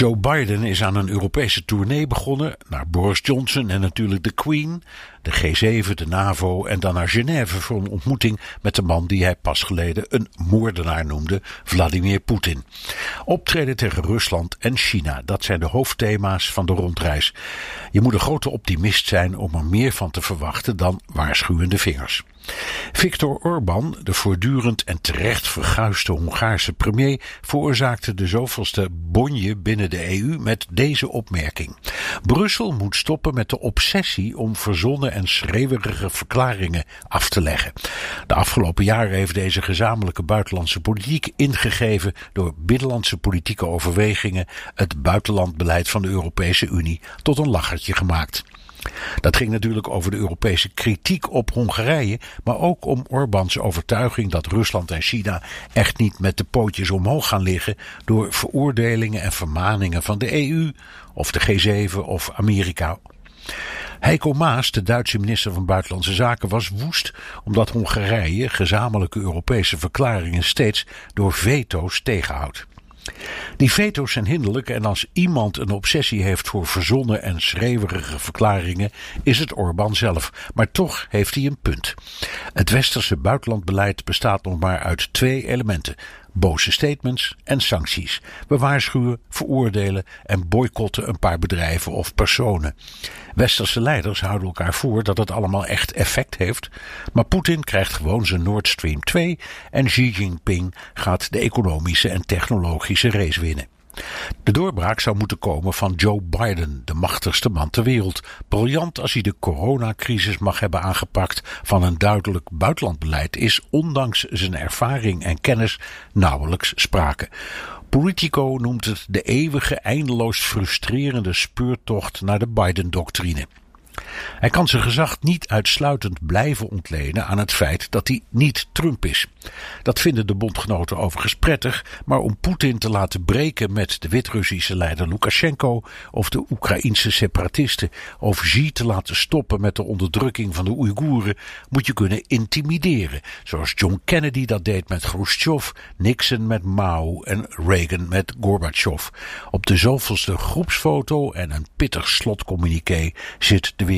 Joe Biden is aan een Europese tournee begonnen naar Boris Johnson en natuurlijk de Queen, de G7, de NAVO en dan naar Genève voor een ontmoeting met de man die hij pas geleden een moordenaar noemde, Vladimir Poetin. Optreden tegen Rusland en China, dat zijn de hoofdthema's van de rondreis. Je moet een grote optimist zijn om er meer van te verwachten dan waarschuwende vingers. Viktor Orbán, de voortdurend en terecht verguisde Hongaarse premier, veroorzaakte de zoveelste bonje binnen de EU met deze opmerking. Brussel moet stoppen met de obsessie om verzonnen en schreeuwerige verklaringen af te leggen. De afgelopen jaren heeft deze gezamenlijke buitenlandse politiek ingegeven door binnenlandse politieke overwegingen het buitenlandbeleid van de Europese Unie tot een lachertje gemaakt. Dat ging natuurlijk over de Europese kritiek op Hongarije, maar ook om Orbáns overtuiging dat Rusland en China echt niet met de pootjes omhoog gaan liggen door veroordelingen en vermaningen van de EU of de G7 of Amerika. Heiko Maas, de Duitse minister van Buitenlandse Zaken, was woest omdat Hongarije gezamenlijke Europese verklaringen steeds door veto's tegenhoudt. Die veto's zijn hinderlijk en als iemand een obsessie heeft voor verzonnen en schreeuwerige verklaringen, is het Orbán zelf. Maar toch heeft hij een punt. Het westerse buitenlandbeleid bestaat nog maar uit twee elementen: boze statements en sancties. We waarschuwen, veroordelen en boycotten een paar bedrijven of personen. Westerse leiders houden elkaar voor dat het allemaal echt effect heeft, maar Poetin krijgt gewoon zijn Nord Stream 2 en Xi Jinping gaat de economische en technologische race winnen. De doorbraak zou moeten komen van Joe Biden, de machtigste man ter wereld. Briljant als hij de coronacrisis mag hebben aangepakt van een duidelijk buitenlandbeleid, is ondanks zijn ervaring en kennis nauwelijks sprake. Politico noemt het de eeuwige, eindeloos frustrerende speurtocht naar de Biden-doctrine. Hij kan zijn gezag niet uitsluitend blijven ontlenen aan het feit dat hij niet Trump is. Dat vinden de bondgenoten overigens prettig, maar om Poetin te laten breken met de Wit-Russische leider Lukashenko of de Oekraïense separatisten of Xi te laten stoppen met de onderdrukking van de Oeigoeren, moet je kunnen intimideren, zoals John Kennedy dat deed met Khrushchev, Nixon met Mao en Reagan met Gorbachev. Op de zoveelste groepsfoto en een pittig slotcommuniqué zit de